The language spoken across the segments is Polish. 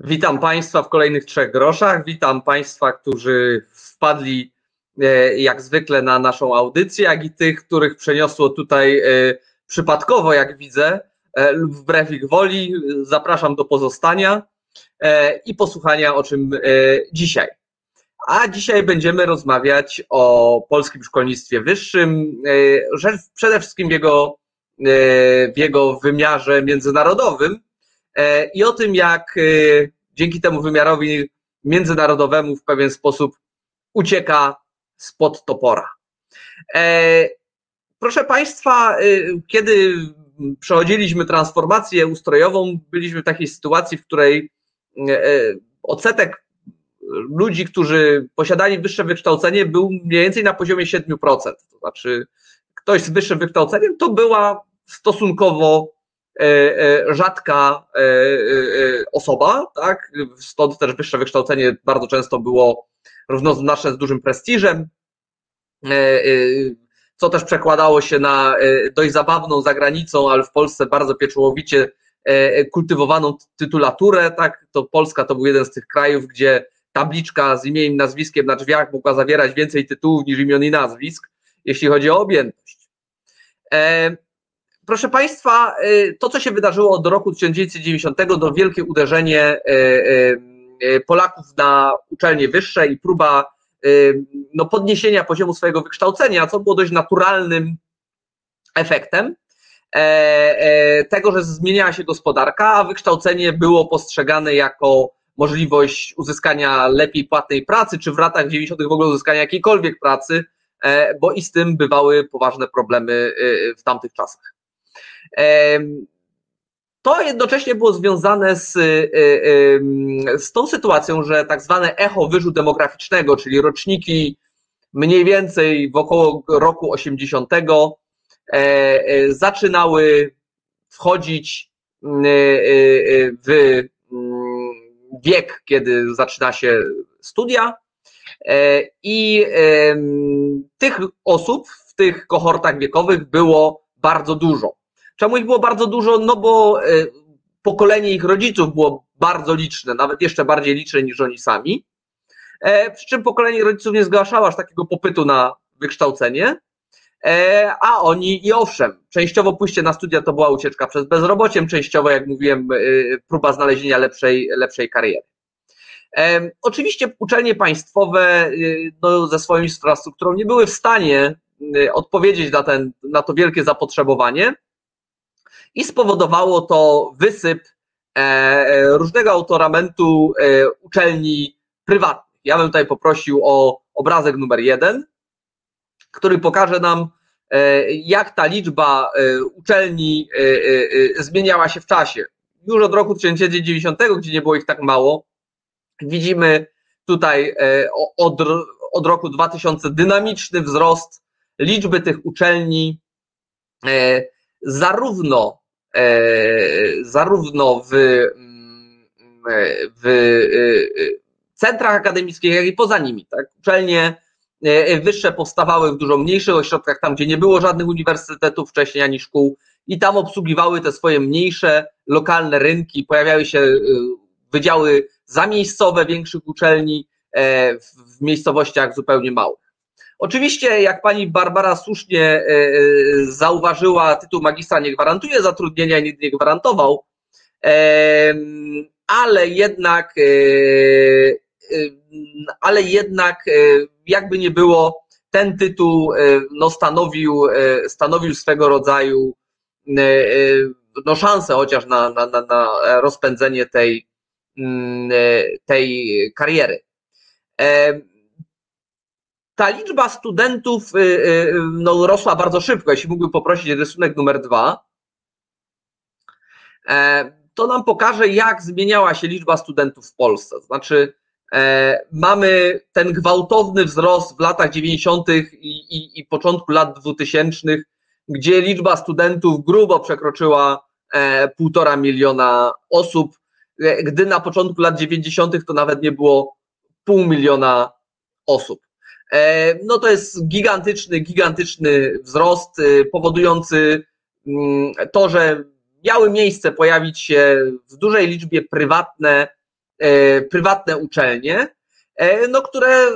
Witam Państwa w kolejnych trzech groszach. Witam Państwa, którzy wpadli e, jak zwykle na naszą audycję, jak i tych, których przeniosło tutaj e, przypadkowo, jak widzę, e, lub wbrew ich woli. Zapraszam do pozostania i posłuchania o czym dzisiaj. A dzisiaj będziemy rozmawiać o polskim szkolnictwie wyższym, przede wszystkim w jego, w jego wymiarze międzynarodowym i o tym, jak e, dzięki temu wymiarowi międzynarodowemu w pewien sposób ucieka spod topora. E, proszę Państwa, kiedy przechodziliśmy transformację ustrojową, byliśmy w takiej sytuacji, w której odsetek ludzi, którzy posiadali wyższe wykształcenie, był mniej więcej na poziomie 7%. To znaczy, ktoś z wyższym wykształceniem to była stosunkowo E, e, rzadka e, osoba, tak? Stąd też wyższe wykształcenie bardzo często było równoznaczne z dużym prestiżem, co też przekładało się na dość zabawną za granicą, ale w Polsce bardzo pieczołowicie kultywowaną tytulaturę, tak? To Polska to był jeden z tych krajów, gdzie tabliczka z imieniem nazwiskiem na drzwiach mogła zawierać więcej tytułów niż imion i nazwisk, jeśli chodzi o objętość. Proszę Państwa, y, to co się wydarzyło od roku 1990 to wielkie uderzenie y, y, Polaków na uczelnie wyższe i próba no, podniesienia poziomu swojego wykształcenia, co było dość naturalnym efektem e, e, tego, że zmieniała się gospodarka, a wykształcenie było postrzegane jako możliwość uzyskania lepiej płatnej pracy, czy w latach 90. w ogóle uzyskania jakiejkolwiek pracy, e, bo i z tym bywały poważne problemy w tamtych czasach. To jednocześnie było związane z, y, y, z tą sytuacją, że tak zwane echo wyżu demograficznego, czyli roczniki mniej więcej w około roku 80 e, e, zaczynały wchodzić y, w mm, wiek, kiedy zaczyna się studia e, i tych osób w tych kohortach wiekowych było bardzo dużo. Czemu ich było bardzo dużo? No bo e, pokolenie ich rodziców było bardzo liczne, nawet jeszcze bardziej liczne niż oni sami. E, przy czym pokolenie rodziców nie zgłaszało aż takiego popytu na wykształcenie, e, a oni i owszem, częściowo pójście na studia to była ucieczka przed bezrobociem, częściowo, jak mówiłem, próba znalezienia lepszej, lepszej kariery. Oczywiście uczelnie państwowe no, ze swoją infrastrukturą nie były w stanie odpowiedzieć na, ten, na to wielkie zapotrzebowanie, i spowodowało to wysyp e, e, różnego autoramentu e, uczelni prywatnych. Ja bym tutaj poprosił o obrazek numer jeden, który pokaże nam, jak ta liczba uczelni zmieniała się w czasie. Już od roku 1990, gdzie nie było ich tak mało, widzimy tutaj od, od roku 2000 dynamiczny wzrost liczby tych uczelni, zarówno E, zarówno w, mm, w e, centrach akademickich, jak i poza nimi. Tak? Uczelnie e, wyższe powstawały w dużo mniejszych ośrodkach, tam gdzie nie było żadnych uniwersytetów wcześniej ani szkół i tam obsługiwały te swoje mniejsze, lokalne rynki, pojawiały się wydziały zamiejscowe większych uczelni w miejscowościach zupełnie małych. Oczywiście, jak pani Barbara słusznie e, e, zauważyła, tytuł magistra nie gwarantuje zatrudnienia nigdy nie gwarantował, ale jednak, e, ale jednak, jakby nie było, ten tytuł no, stanowił, stanowił swego rodzaju no, szansę chociaż na, na, na rozpędzenie tej, mm, tej kariery ta liczba studentów y, y, no, rosła bardzo szybko. Jeśli mógłbym poprosić rysunek numer dwa, e, to nam pokaże, jak zmieniała się liczba studentów w Polsce. Znaczy, e, mamy ten gwałtowny wzrost w latach 90. i, i, i początku lat 2000, gdzie liczba studentów grubo przekroczyła e, półtora miliona osób, gdy na początku lat 90. to nawet nie było pół miliona osób. E, no to jest gigantyczny, gigantyczny wzrost y, powodujący mm, to, że miały miejsce pojawić się w dużej liczbie prywatne prywatne uczelnie, no, które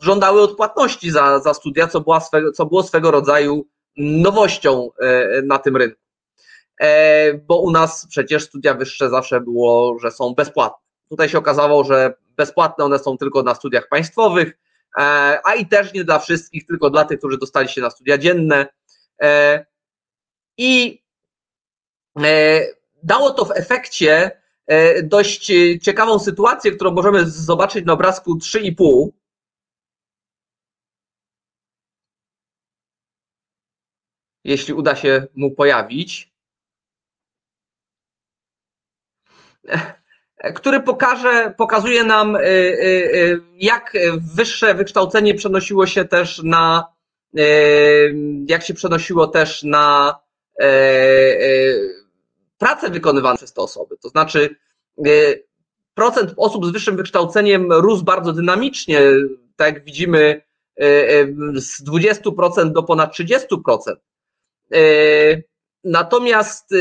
żądały odpłatności za, za studia, co, była co było swego rodzaju nowością na tym rynku. Bo u nas przecież studia wyższe zawsze było, że są bezpłatne. Tutaj się okazało, że bezpłatne one są tylko na studiach państwowych, a i też nie dla wszystkich, tylko dla tych, którzy dostali się na studia dzienne. I dało to w efekcie e, dość ciekawą sytuację, którą możemy zobaczyć na obrazku 3,5. Jeśli uda się mu pojawić. Który pokaże, pokazuje nam, e, jak wyższe wykształcenie przenosiło się też na, jak się przenosiło też na prace wykonywane przez te osoby. To znaczy, procent osób z wyższym wykształceniem rósł bardzo dynamicznie, tak jak widzimy, z 20% do ponad 30%. Natomiast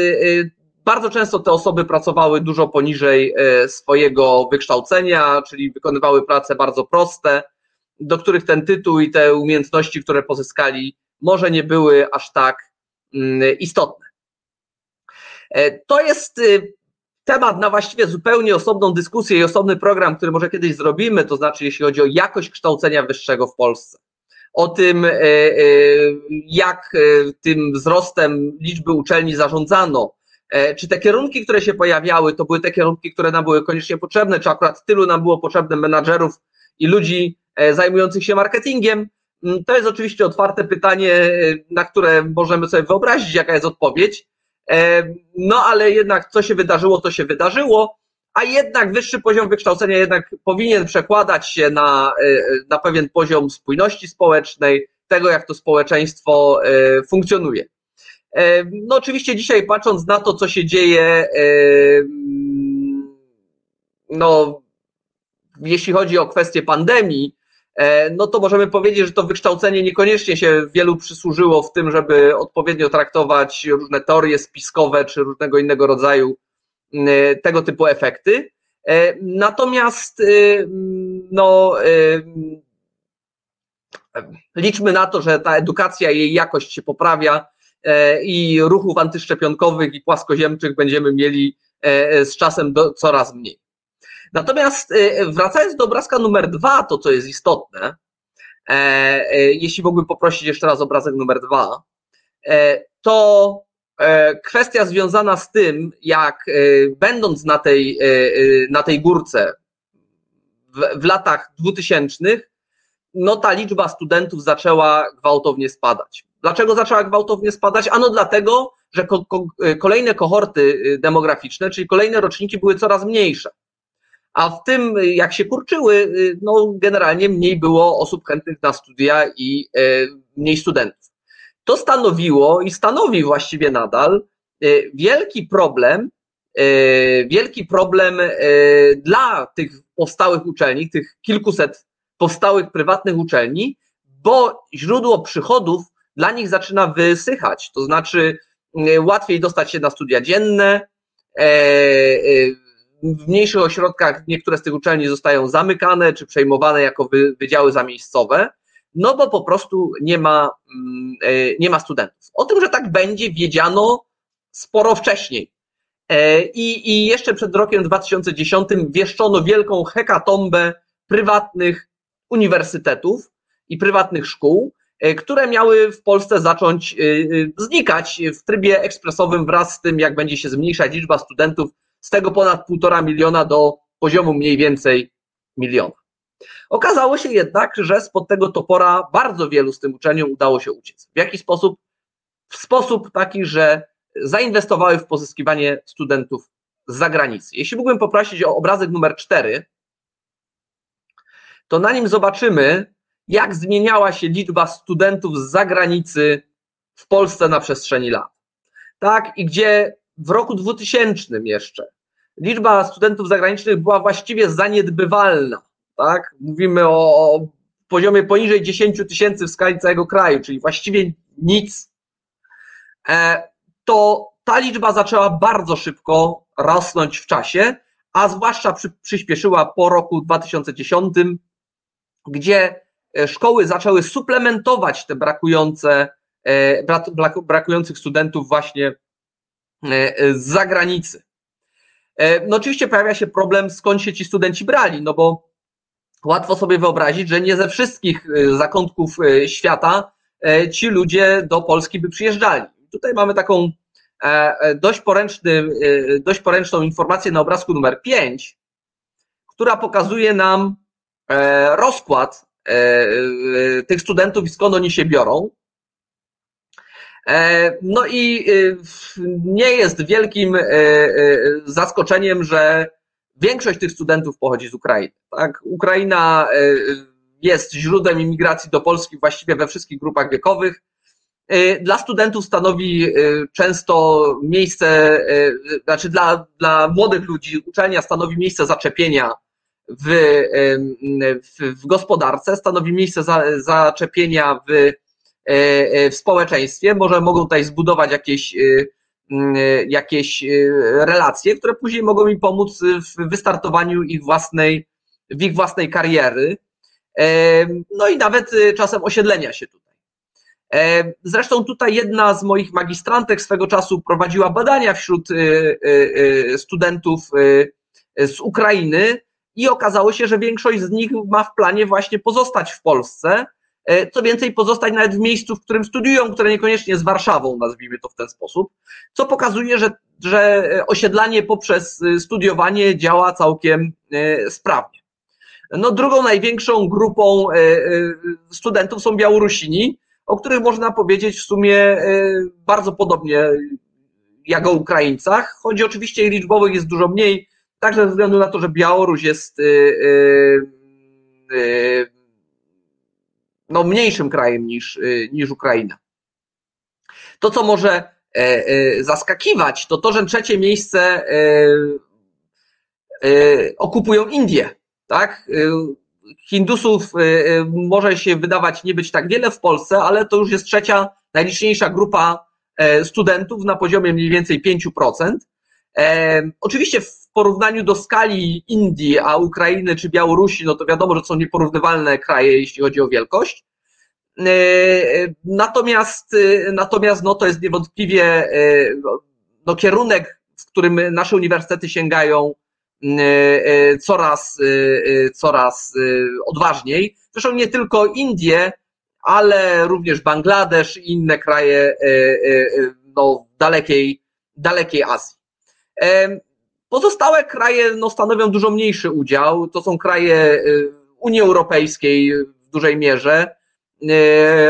bardzo często te osoby pracowały dużo poniżej swojego wykształcenia, czyli wykonywały prace bardzo proste, do których ten tytuł i te umiejętności, które pozyskali, może nie były aż tak mm, istotne. E, to jest y, temat na właściwie zupełnie osobną dyskusję i osobny program, który może kiedyś zrobimy, to znaczy jeśli chodzi o jakość kształcenia wyższego w Polsce. O tym, e, e, jak tym wzrostem liczby uczelni zarządzano, czy te kierunki, które się pojawiały, to były te kierunki, które nam były koniecznie potrzebne, czy akurat tylu nam było potrzebne menadżerów i ludzi zajmujących się marketingiem. Mm, to jest oczywiście otwarte pytanie, na które możemy sobie wyobrazić, jaka jest odpowiedź. No ale jednak co się wydarzyło, to się wydarzyło, a jednak wyższy poziom wykształcenia jednak powinien przekładać się na, e, na pewien poziom spójności społecznej, tego jak to społeczeństwo e, funkcjonuje. No oczywiście dzisiaj patrząc na to, co się dzieje, no jeśli chodzi o kwestię pandemii, E, no to możemy powiedzieć, że to wykształcenie niekoniecznie się wielu przysłużyło w tym, żeby odpowiednio traktować różne teorie spiskowe czy różnego innego rodzaju e, tego typu efekty. E, natomiast no, liczmy na to, że ta edukacja, jej jakość się poprawia i ruchów antyszczepionkowych i płaskoziemczych będziemy mieli z czasem do, coraz mniej. Natomiast wracając do obrazka numer dwa, to co jest istotne, e, e, jeśli mógłbym poprosić jeszcze raz obrazek numer dwa, e, to kwestia związana z tym, jak będąc na tej, na tej górce w, w latach dwutysięcznych, no ta liczba studentów zaczęła gwałtownie spadać. Dlaczego zaczęła gwałtownie spadać? Ano dlatego, że ko, ko, kolejne kohorty demograficzne, czyli kolejne roczniki były coraz mniejsze a w tym, jak się kurczyły, y, no generalnie mniej było osób chętnych na studia i y, mniej studentów. To stanowiło i stanowi właściwie nadal y, wielki problem, wielki problem dla tych powstałych uczelni, tych kilkuset powstałych prywatnych uczelni, bo źródło przychodów dla nich zaczyna wysychać. To znaczy, łatwiej dostać się na studia dzienne, w mniejszych ośrodkach niektóre z tych uczelni zostają zamykane czy przejmowane jako wydziały zamiejscowe, no bo po prostu nie ma, mm, e, nie ma studentów. O tym, że tak będzie, wiedziano sporo wcześniej. E, I, I jeszcze przed rokiem 2010 wieszczono wielką hekatombę prywatnych uniwersytetów i prywatnych szkół, e, które miały w Polsce zacząć znikać w trybie ekspresowym wraz z tym, jak będzie się zmniejszać liczba studentów z tego ponad półtora miliona do poziomu mniej więcej miliona. Okazało się jednak, że spod tego topora bardzo wielu z tym uczelniom udało się uciec. W jaki sposób? W sposób taki, że zainwestowały w pozyskiwanie studentów z zagranicy. Jeśli mógłbym poprosić o obrazek numer 4, to na nim zobaczymy, jak zmieniała się liczba studentów z zagranicy w Polsce na przestrzeni lat. Tak, i gdzie w roku 2000 jeszcze liczba studentów zagranicznych była właściwie zaniedbywalna. Tak? Mówimy o poziomie poniżej 10 tysięcy w skali całego kraju, czyli właściwie nic. E, to ta liczba zaczęła bardzo szybko rosnąć w czasie, a zwłaszcza przy, przyspieszyła po roku 2010, gdzie szkoły zaczęły suplementować te brakujące, brakujących studentów właśnie z zagranicy. No oczywiście pojawia się problem, skąd się ci studenci brali, no bo łatwo sobie wyobrazić, że nie ze wszystkich zakątków świata E, ci ludzie do Polski by przyjeżdżali. Tutaj mamy taką e, e, dość, poręczny, dość poręczną informację na obrazku numer 5, która pokazuje nam rozkład tych studentów i skąd oni się biorą. No i nie jest wielkim zaskoczeniem, że większość tych studentów pochodzi z Ukrainy. Tak? Ukraina jest źródłem imigracji do Polski właściwie we wszystkich grupach wiekowych. Dla studentów stanowi często miejsce, znaczy dla, dla młodych ludzi uczelnia stanowi miejsce zaczepienia w, w, w gospodarce, stanowi miejsce za, zaczepienia w, w społeczeństwie. Może mogą tutaj zbudować jakieś, jakieś relacje, które później mogą im pomóc w wystartowaniu ich własnej, w ich własnej kariery no i nawet czasem osiedlenia się tutaj. Zresztą tutaj jedna z moich magistrantek swego czasu prowadziła badania wśród studentów z Ukrainy i okazało się, że większość z nich ma w planie właśnie pozostać w Polsce, e, co więcej, pozostać nawet w miejscu, w którym studiują, które niekoniecznie jest Warszawą, nazwijmy to w ten sposób, co pokazuje, że, że osiedlanie poprzez studiowanie działa całkiem e, sprawnie. No, drugą największą grupą e, studentów są Białorusini, o których można powiedzieć w sumie bardzo podobnie jak o Ukraińcach. Chodzi oczywiście i liczbowo jest dużo mniej, także ze względu na to, że Białoruś jest no, mniejszym krajem niż, niż Ukraina. To, co może zaskakiwać, to to, że trzecie miejsce okupują Indie tak? Y, Hindusów y, y, może się wydawać nie być tak wiele w Polsce, ale to już jest trzecia najliczniejsza grupa e, studentów na poziomie mniej więcej 5%. E, oczywiście w porównaniu do skali Indii, a Ukrainy czy Białorusi, no to wiadomo, że są nieporównywalne kraje, jeśli chodzi o wielkość. E, natomiast, natomiast no to jest niewątpliwie no, kierunek, w którym nasze uniwersytety sięgają E, e, coraz, e, coraz odważniej. Zresztą nie tylko Indie, ale również Bangladesz i inne kraje no, dalekiej, dalekiej Azji. Pozostałe kraje no, stanowią dużo mniejszy udział. To są kraje Unii Europejskiej w dużej mierze,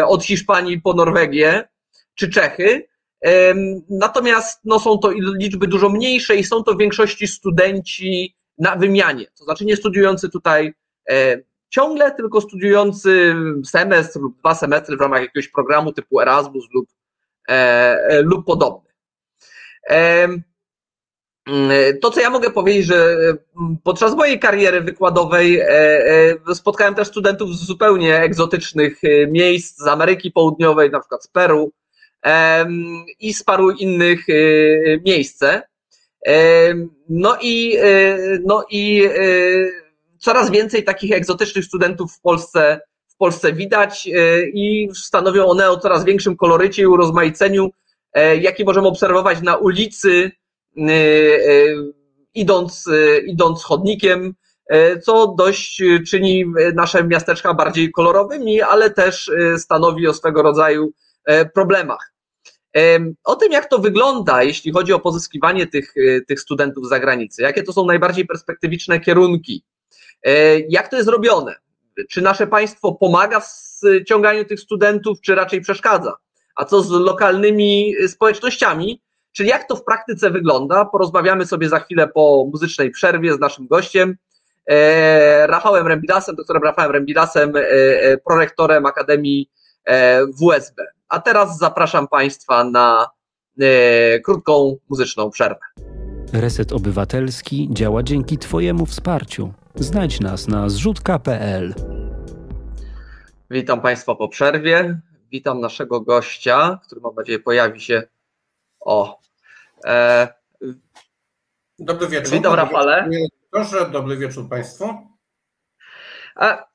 od Hiszpanii po Norwegię czy Czechy. Natomiast no, są to liczby dużo mniejsze i są to w większości studenci na wymianie, to znaczy nie studiujący tutaj e, ciągle, tylko studiujący semestr lub dwa semestry w ramach jakiegoś programu typu Erasmus lub, e, e, lub podobny. To, co ja mogę powiedzieć, że podczas mojej kariery wykładowej spotkałem też studentów z zupełnie egzotycznych miejsc, z Ameryki Południowej, na przykład z Peru, i z paru innych miejsc. No i, no i coraz więcej takich egzotycznych studentów w Polsce, w Polsce widać i stanowią one o coraz większym kolorycie i urozmaiceniu, e, jaki możemy obserwować na ulicy, idąc, idąc chodnikiem, co dość czyni nasze miasteczka bardziej kolorowymi, ale też stanowi o swego rodzaju E, problemach. O tym, jak to wygląda, jeśli chodzi o pozyskiwanie tych, tych studentów z zagranicy, jakie to są najbardziej perspektywiczne kierunki, e, jak to jest robione, czy nasze państwo pomaga w ściąganiu tych studentów, czy raczej przeszkadza, a co z lokalnymi społecznościami, czyli jak to w praktyce wygląda, porozmawiamy sobie za chwilę po muzycznej przerwie z naszym gościem, Rafałem Rembilasem, doktorem Rafałem Rembilasem, prorektorem Akademii WSB. A teraz zapraszam Państwa na e, krótką muzyczną przerwę. Reset Obywatelski działa dzięki Twojemu wsparciu. Znajdź nas na zrzutka.pl. Witam Państwa po przerwie. Witam naszego gościa, który mam nadzieję pojawi się. O. E, Dobry wieczór. Witam Rafale. Proszę, dobry wieczór Państwu.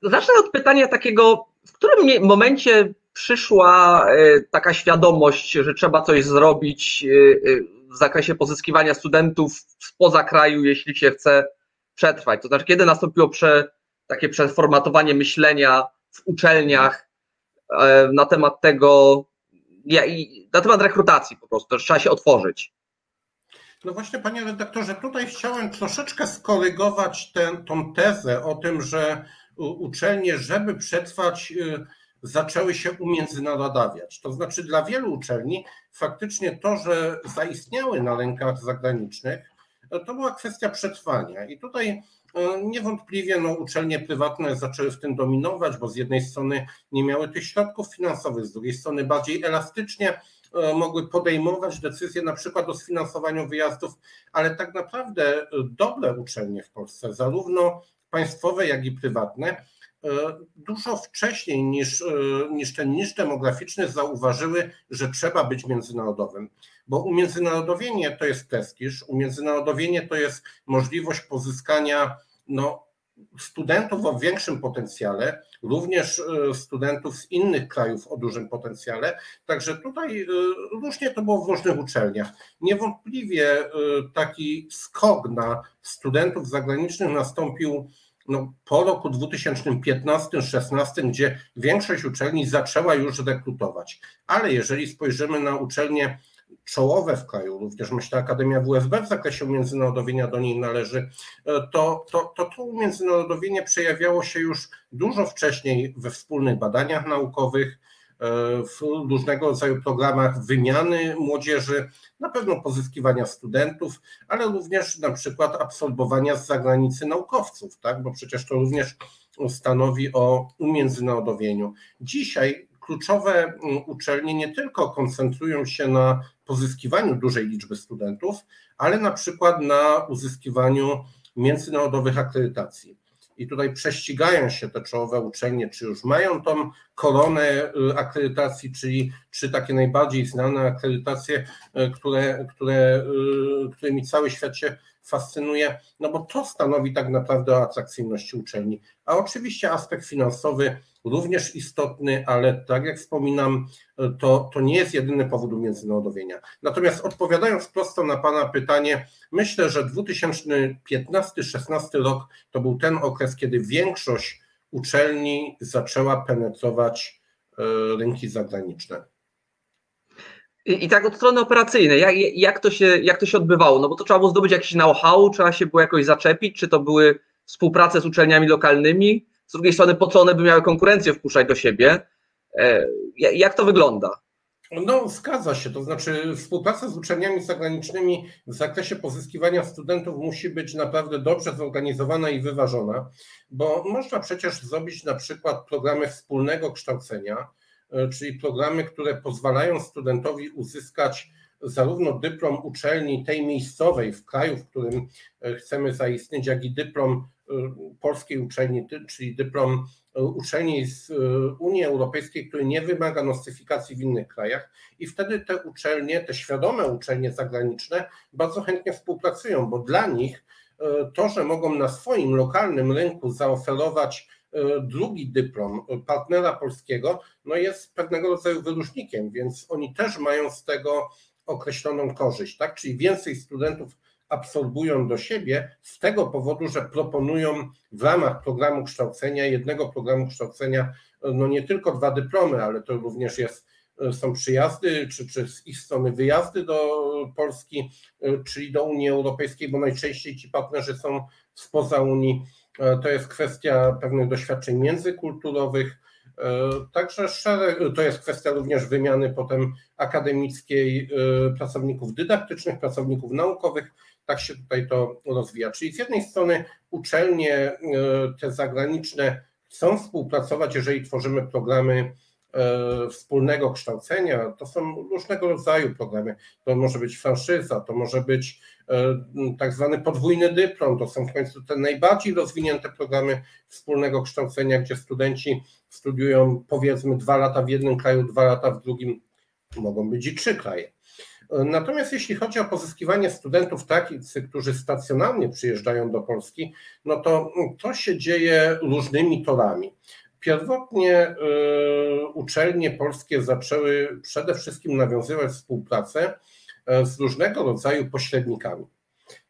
Zacznę od pytania takiego, w którym momencie przyszła e, taka świadomość, że trzeba coś zrobić e, w zakresie pozyskiwania studentów spoza kraju, jeśli się chce przetrwać? To znaczy, kiedy nastąpiło prze, takie przeformatowanie myślenia w uczelniach na temat tego, na temat rekrutacji po prostu, że trzeba się otworzyć? No właśnie, panie redaktorze, tutaj chciałem troszeczkę skorygować tę tezę o tym, że uczelnie, żeby przetrwać, y, zaczęły się umiędzynarodawiać. To znaczy dla wielu uczelni faktycznie to, że zaistniały na rynkach zagranicznych, to była kwestia przetrwania. I tutaj y, niewątpliwie no, uczelnie prywatne zaczęły w tym dominować, bo z jednej strony nie miały tych środków finansowych, z drugiej strony bardziej elastycznie y, mogły podejmować decyzje na przykład o sfinansowaniu wyjazdów, ale tak naprawdę dobre uczelnie w Polsce, zarówno państwowe, jak i prywatne, e, dużo wcześniej niż, e, niż ten niż demograficzny zauważyły, że trzeba być międzynarodowym. Bo umiędzynarodowienie to jest prestiż, umiędzynarodowienie to jest możliwość pozyskania no, studentów o większym potencjale, również e, studentów z innych krajów o dużym potencjale. Także tutaj różnie to było w różnych uczelniach. Niewątpliwie taki skok na studentów zagranicznych nastąpił no, po roku 2015-16, gdzie większość uczelni zaczęła już rekrutować. Ale jeżeli spojrzymy na uczelnie czołowe w kraju, również myślę Akademia WSB w zakresie międzynarodowienia do niej należy, to to, to to międzynarodowienie przejawiało się już dużo wcześniej we wspólnych badaniach naukowych, w różnego rodzaju programach wymiany młodzieży, na pewno pozyskiwania studentów, ale również na przykład absolwowania z zagranicy naukowców, tak? bo przecież to również stanowi o umiędzynarodowieniu. Dzisiaj kluczowe mm, uczelnie nie tylko koncentrują się na pozyskiwaniu dużej liczby studentów, ale na przykład na uzyskiwaniu międzynarodowych akredytacji. I tutaj prześcigają się te czołowe uczelnie, czy już mają tą koronę y, akredytacji, czyli czy takie najbardziej znane akredytacje, y, które, które, y, którymi cały świat się fascynuje, no bo to stanowi tak naprawdę o atrakcyjności uczelni. A oczywiście aspekt finansowy również istotny, ale tak jak wspominam, to, to nie jest jedyny powód umiędzynarodowienia. Natomiast odpowiadając prosto na Pana pytanie, myślę, że 2015-16 rok to był ten okres, kiedy większość uczelni zaczęła penetrować e, rynki zagraniczne. I, I, tak od strony operacyjnej, jak, jak, to się, jak to się odbywało? No bo to trzeba było zdobyć jakiś know-how, trzeba się było jakoś zaczepić, czy to były współprace z uczelniami lokalnymi, z drugiej strony po co one by miały konkurencję wpuszczać do siebie? E, jak to wygląda? No, zgadza się. To znaczy, współpraca z uczelniami zagranicznymi w zakresie pozyskiwania studentów musi być naprawdę dobrze zorganizowana i wyważona, bo można przecież zrobić na przykład programy wspólnego kształcenia, czyli programy, które pozwalają studentowi uzyskać zarówno dyplom uczelni tej miejscowej w kraju, w którym e, chcemy zaistnieć, jak i dyplom Y, polskiej uczelni, czyli dyplom uczelni z Unii Europejskiej, który nie wymaga nostyfikacji w innych krajach. I wtedy te uczelnie, te świadome uczelnie zagraniczne bardzo chętnie współpracują, bo dla nich to, że mogą na swoim lokalnym rynku zaoferować drugi dyplom partnera polskiego, no jest pewnego rodzaju wyróżnikiem, więc oni też mają z tego określoną korzyść, tak? Czyli więcej studentów absorbują do siebie z tego powodu, że proponują w ramach programu kształcenia, jednego programu kształcenia, no nie tylko dwa dyplomy, ale to również jest, są przyjazdy, czy, czy z ich strony wyjazdy do Polski, czyli do Unii Europejskiej, bo najczęściej ci partnerzy są spoza Unii. To jest kwestia pewnych doświadczeń międzykulturowych, Także szereg, to jest kwestia również wymiany potem akademickiej pracowników dydaktycznych, pracowników naukowych, tak się tutaj to rozwija. Czyli z jednej strony uczelnie e, te zagraniczne chcą współpracować, jeżeli tworzymy programy e, wspólnego kształcenia. To są różnego rodzaju programy. To może być franszyza, to może być e, tak zwany podwójny dyplom, to są w końcu te najbardziej rozwinięte programy wspólnego kształcenia, gdzie studenci studiują powiedzmy dwa lata w jednym kraju, dwa lata w drugim, mogą być i trzy kraje. Natomiast jeśli chodzi o pozyskiwanie studentów takich, którzy stacjonarnie przyjeżdżają do Polski, no to to się dzieje różnymi torami. Pierwotnie y, uczelnie polskie zaczęły przede wszystkim nawiązywać współpracę y, z różnego rodzaju pośrednikami.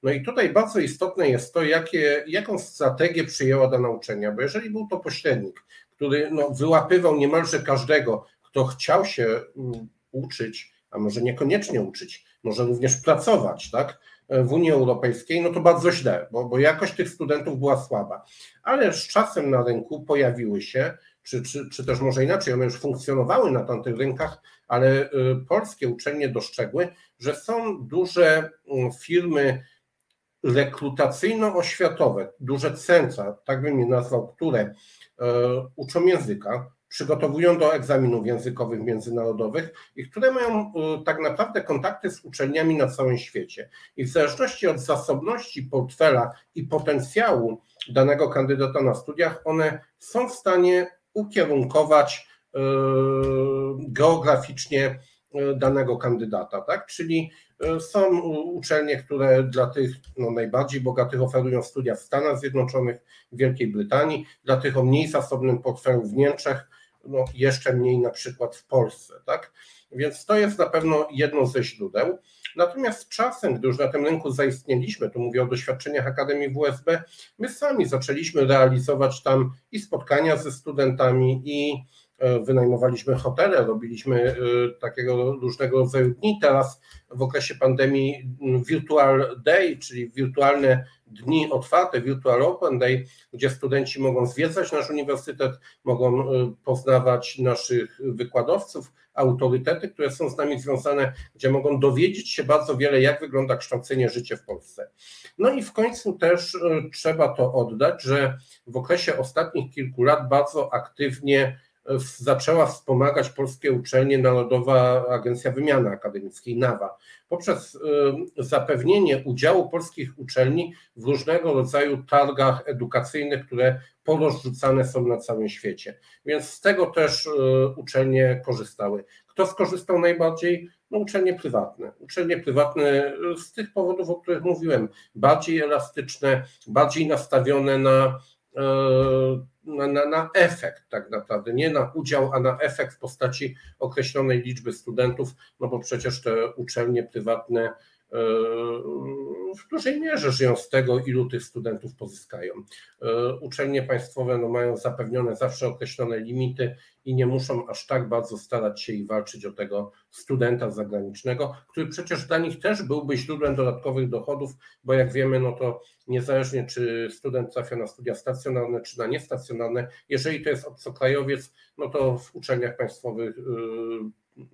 No i tutaj bardzo istotne jest to, jakie, jaką strategię przyjęła dana uczelnia, bo jeżeli był to pośrednik, który no, wyłapywał niemalże każdego, kto chciał się mm, uczyć, a może niekoniecznie uczyć, może również pracować, tak? W Unii Europejskiej, no to bardzo źle, bo, bo jakość tych studentów była słaba. Ale z czasem na rynku pojawiły się, czy, czy, czy też może inaczej, one już funkcjonowały na tamtych rynkach, ale y, polskie uczelnie dostrzegły, że są duże mm, firmy rekrutacyjno-oświatowe, duże centra, tak bym je nazwał, które y, uczą języka, przygotowują do egzaminów językowych międzynarodowych i które mają y, tak naprawdę kontakty z uczelniami na całym świecie. I w zależności od zasobności portfela i potencjału danego kandydata na studiach, one są w stanie ukierunkować y, geograficznie y, danego kandydata, tak? Czyli są uczelnie, które dla tych no, najbardziej bogatych oferują studia w Stanach Zjednoczonych, w Wielkiej Brytanii, dla tych o mniej zasobnym portfelu w Niemczech, no jeszcze mniej na przykład w Polsce, tak? Więc to jest na pewno jedno ze źródeł. Natomiast czasem, gdy już na tym rynku zaistnieliśmy, tu mówię o doświadczeniach Akademii WSB, my sami zaczęliśmy realizować tam i spotkania ze studentami, i wynajmowaliśmy hotele, robiliśmy e, takiego różnego rodzaju dni. Teraz w okresie pandemii Virtual Day, czyli wirtualne dni otwarte, Virtual Open Day, gdzie studenci mogą zwiedzać nasz uniwersytet, mogą y, poznawać naszych wykładowców, autorytety, które są z nami związane, gdzie mogą dowiedzieć się bardzo wiele, jak wygląda kształcenie życia w Polsce. No i w końcu też trzeba to oddać, że w okresie ostatnich kilku lat bardzo aktywnie zaczęła wspomagać polskie uczelnie Narodowa Agencja Wymiany Akademickiej NAWA poprzez y, zapewnienie udziału polskich uczelni w różnego rodzaju targach edukacyjnych, które porozrzucane są na całym świecie. Więc z tego też y, uczelnie korzystały. Kto skorzystał najbardziej? No uczelnie prywatne. Uczelnie prywatne z tych powodów, o których mówiłem, bardziej elastyczne, bardziej nastawione na y, na, na, na, efekt tak naprawdę, nie na udział, a na efekt w postaci określonej liczby studentów, no bo przecież te uczelnie prywatne w dużej mierze żyją z tego, ilu tych studentów pozyskają. E, uczelnie państwowe no, mają zapewnione zawsze określone limity i nie muszą aż tak bardzo starać się i walczyć o tego studenta zagranicznego, który przecież dla nich też byłby źródłem dodatkowych dochodów, bo jak wiemy, no to niezależnie czy student trafia na studia stacjonarne, czy na niestacjonarne, jeżeli to jest obcokrajowiec, no to w uczelniach państwowych yy,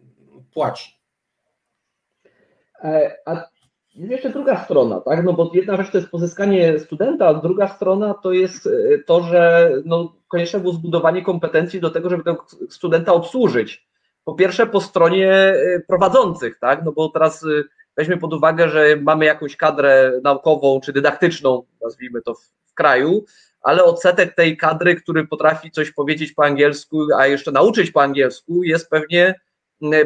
płaci a jest jeszcze druga strona, tak? No bo jedna rzecz to jest pozyskanie studenta, a druga strona to jest e, to, że no, konieczne było zbudowanie kompetencji do tego, żeby tego studenta obsłużyć. Po pierwsze po stronie e, prowadzących, tak? No bo teraz weźmy pod uwagę, że mamy jakąś kadrę naukową czy dydaktyczną, nazwijmy to w, w kraju, ale odsetek tej kadry, który potrafi coś powiedzieć po angielsku, a jeszcze nauczyć po angielsku, jest pewnie,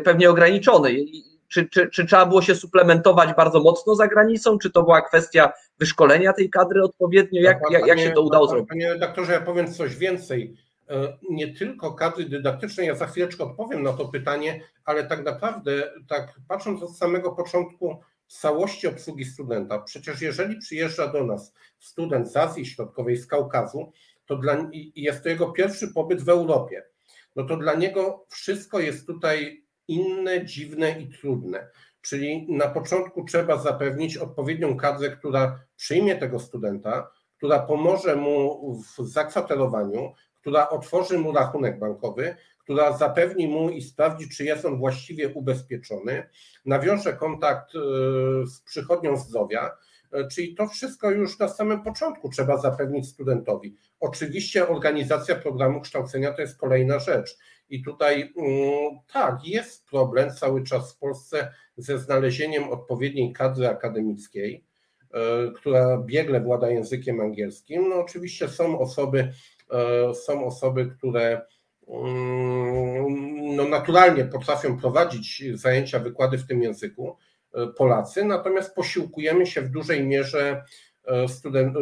pewnie ograniczony. I czy, czy, czy trzeba było się suplementować bardzo mocno za granicą? Czy to była kwestia wyszkolenia tej kadry odpowiednio? Jak, jak, jak się to udało zrobić? Panie redaktorze, ja powiem coś więcej. E, nie tylko kadry dydaktycznej, ja za chwileczkę odpowiem na to pytanie, ale tak naprawdę, tak patrząc od samego początku całości obsługi studenta, przecież jeżeli przyjeżdża do nas student z Azji Środkowej, z Kaukazu, to dla, jest to jego pierwszy pobyt w Europie. No to dla niego wszystko jest tutaj inne, dziwne i trudne. Czyli na początku trzeba zapewnić odpowiednią kadrę, która przyjmie tego studenta, która pomoże mu w zakwaterowaniu, która otworzy mu rachunek bankowy, która zapewni mu i sprawdzi, czy jest on właściwie ubezpieczony, nawiąże kontakt y, z przychodnią zdrowia, czyli to wszystko już na samym początku trzeba zapewnić studentowi. Oczywiście organizacja programu kształcenia to jest kolejna rzecz. I tutaj mm, tak, jest problem cały czas w Polsce ze znalezieniem odpowiedniej kadry akademickiej, e, która biegle włada językiem angielskim. No oczywiście są osoby, e, są osoby, które mm, no naturalnie potrafią prowadzić zajęcia, wykłady w tym języku Polacy, natomiast posiłkujemy się w dużej mierze student,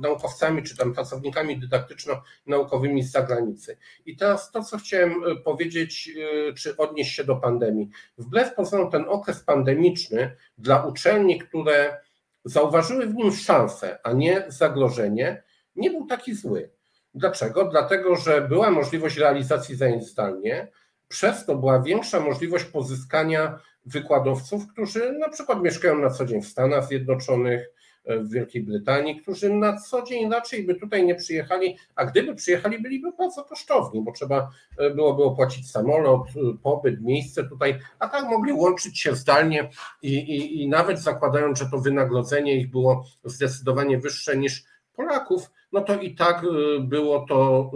naukowcami czy tam pracownikami dydaktyczno-naukowymi z zagranicy. I teraz to, co chciałem powiedzieć, czy odnieść się do pandemii. Wbrew pozorom ten okres pandemiczny dla uczelni, które zauważyły w nim szansę, a nie zagrożenie, nie był taki zły. Dlaczego? Dlatego, że była możliwość realizacji zajęć zdalnie, przez to była większa możliwość pozyskania wykładowców, którzy na przykład mieszkają na co dzień w Stanach Zjednoczonych, w Wielkiej Brytanii, którzy na co dzień raczej by tutaj nie przyjechali, a gdyby przyjechali, byliby bardzo kosztowni, bo trzeba e, byłoby opłacić samolot, e, pobyt, miejsce tutaj, a tak mogli łączyć się zdalnie i, i, i nawet zakładając, że to wynagrodzenie ich było zdecydowanie wyższe niż Polaków, no to i tak e, było to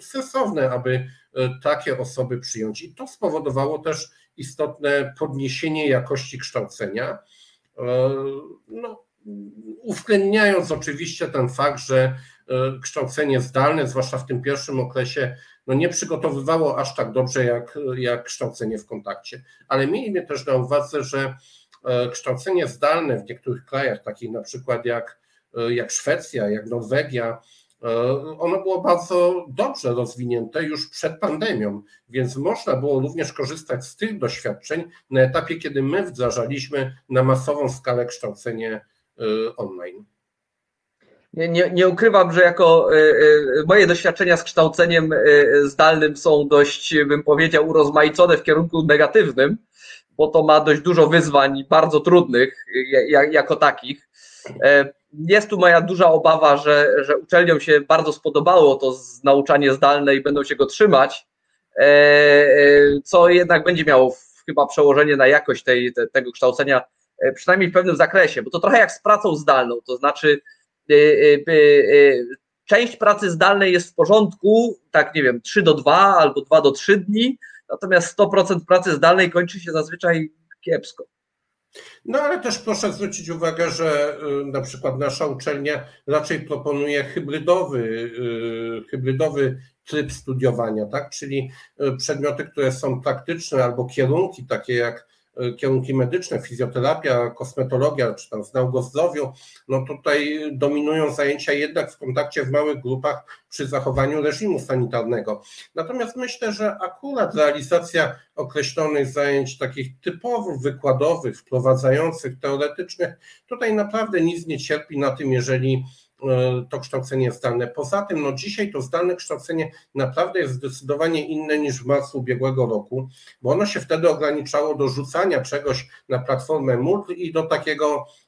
sensowne, aby takie osoby przyjąć. I to spowodowało też istotne podniesienie jakości kształcenia. No, uwzględniając oczywiście ten fakt, że e, kształcenie zdalne, zwłaszcza w tym pierwszym okresie, no nie przygotowywało aż tak dobrze jak, jak kształcenie w kontakcie. Ale miejmy też na uwadze, że e, kształcenie zdalne w niektórych krajach, takich na przykład jak, e, jak Szwecja, jak Norwegia, ono było bardzo dobrze rozwinięte już przed pandemią, więc można było również korzystać z tych doświadczeń na etapie, kiedy my wdrażaliśmy na masową skalę kształcenie Y, online. Nie, nie, nie, ukrywam, że jako y, moje doświadczenia z kształceniem zdalnym są dość, bym powiedział, urozmaicone w kierunku negatywnym, bo to ma dość dużo wyzwań bardzo trudnych jako takich. E, jest tu moja duża obawa, że, że uczelniom się bardzo spodobało to nauczanie zdalne i będą się go trzymać, e, e, co jednak będzie miało chyba przełożenie na jakość tej, te, tego kształcenia przynajmniej w pewnym zakresie, bo to trochę jak z pracą zdalną, to znaczy część pracy zdalnej jest w porządku, tak nie wiem, 3 do 2 albo 2 do 3 dni, natomiast 100% pracy zdalnej kończy się zazwyczaj kiepsko. No ale też proszę zwrócić uwagę, że na przykład nasza uczelnia raczej proponuje hybrydowy, hybrydowy tryb studiowania, tak? czyli przedmioty, które są praktyczne albo kierunki takie jak kierunki medyczne, fizjoterapia, kosmetologia, czy tam znał go zdrowiu, no tutaj dominują zajęcia jednak w kontakcie w małych grupach przy zachowaniu reżimu sanitarnego. Natomiast myślę, że akurat realizacja określonych zajęć takich typowych, wykładowych, wprowadzających, teoretycznych, tutaj naprawdę nic nie cierpi na tym, jeżeli to kształcenie zdalne. Poza tym, no dzisiaj to zdalne kształcenie naprawdę jest zdecydowanie inne niż w marcu ubiegłego roku, bo ono się wtedy ograniczało do rzucania czegoś na platformę Moodle i do takiego E,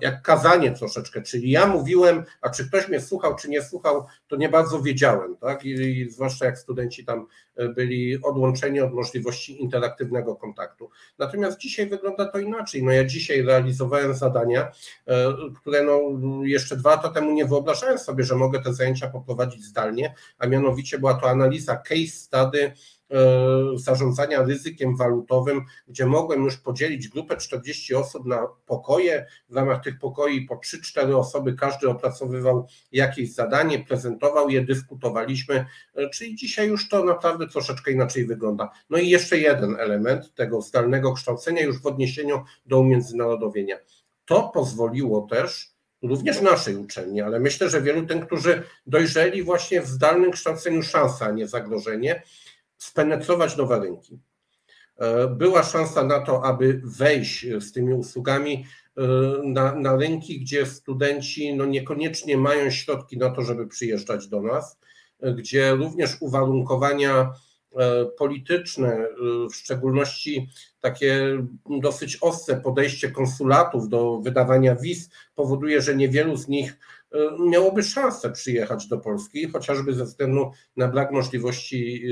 jak kazanie troszeczkę, czyli ja mówiłem, a czy ktoś mnie słuchał, czy nie słuchał, to nie bardzo wiedziałem, tak? I, i zwłaszcza jak studenci tam e, byli odłączeni od możliwości interaktywnego kontaktu. Natomiast dzisiaj wygląda to inaczej. No ja dzisiaj realizowałem zadania, e, które no jeszcze dwa lata temu nie wyobrażałem sobie, że mogę te zajęcia poprowadzić zdalnie, a mianowicie była to analiza case study zarządzania ryzykiem walutowym, gdzie mogłem już podzielić grupę 40 osób na pokoje. W ramach tych pokoi po 3-4 osoby każdy opracowywał jakieś zadanie, prezentował je, dyskutowaliśmy, e, czyli dzisiaj już to naprawdę troszeczkę inaczej wygląda. No i jeszcze jeden element tego zdalnego kształcenia już w odniesieniu do umiędzynarodowienia. To pozwoliło też również naszej uczelni, ale myślę, że wielu tym, którzy dojrzeli właśnie w zdalnym kształceniu szansa, a nie zagrożenie, spenetrować nowe rynki. E, była szansa na to, aby wejść z tymi usługami e, na, na rynki, gdzie studenci no niekoniecznie mają środki na to, żeby przyjeżdżać do nas, e, gdzie również uwarunkowania polityczne, w szczególności takie dosyć ostre podejście konsulatów do wydawania wiz powoduje, że niewielu z nich miałoby szansę przyjechać do Polski, chociażby ze względu na brak możliwości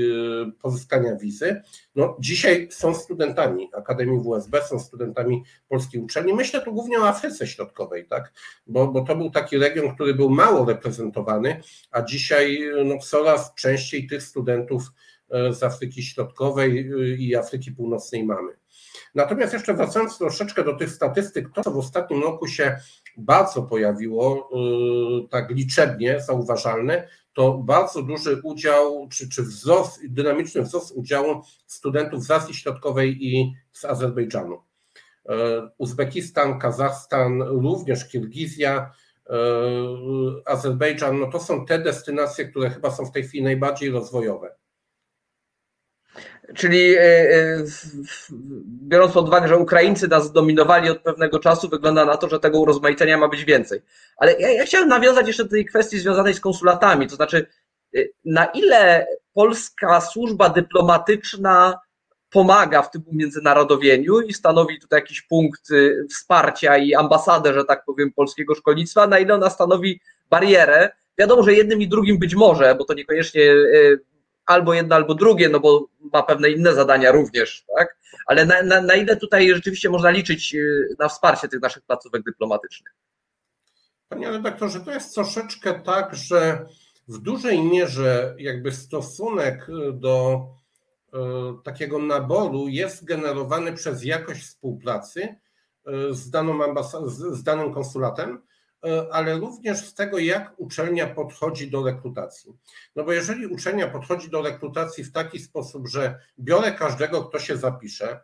e, pozyskania wizy. No, dzisiaj są studentami Akademii WSB, są studentami polskiej uczelni. Myślę tu głównie o Afryce Środkowej, tak? bo, bo to był taki region, który był mało reprezentowany, a dzisiaj no, coraz częściej tych studentów e, z Afryki Środkowej i Afryki Północnej mamy. Natomiast jeszcze wracając troszeczkę do tych statystyk, to co w ostatnim roku się bardzo pojawiło, tak liczebnie zauważalne, to bardzo duży udział, czy, czy wzrost, dynamiczny wzrost udziału studentów z Azji Środkowej i z Azerbejdżanu. Uzbekistan, Kazachstan, również Kirgizja, Azerbejdżan, no to są te destynacje, które chyba są w tej chwili najbardziej rozwojowe. Czyli e, e, biorąc pod uwagę, że Ukraińcy nas zdominowali od pewnego czasu, wygląda na to, że tego urozmaicenia ma być więcej. Ale ja, ja chciałem nawiązać jeszcze do tej kwestii związanej z konsulatami, to znaczy e, na ile polska służba dyplomatyczna pomaga w tym umiędzynarodowieniu i stanowi tutaj jakiś punkt wsparcia i ambasadę, że tak powiem, polskiego szkolnictwa, na ile ona stanowi barierę. Wiadomo, że jednym i drugim być może, bo to niekoniecznie albo jedno, albo drugie, no bo ma pewne inne zadania również, tak? Ale na, na, na ile tutaj rzeczywiście można liczyć y, na wsparcie tych naszych placówek dyplomatycznych? Panie redaktorze, to jest troszeczkę tak, że w dużej mierze jakby stosunek do y, takiego naboru jest generowany przez jakość współpracy y, z, daną ambas- z danym konsulatem, ale również z tego, jak uczelnia podchodzi do rekrutacji. No bo jeżeli uczelnia podchodzi do rekrutacji w taki sposób, że biorę każdego, kto się zapisze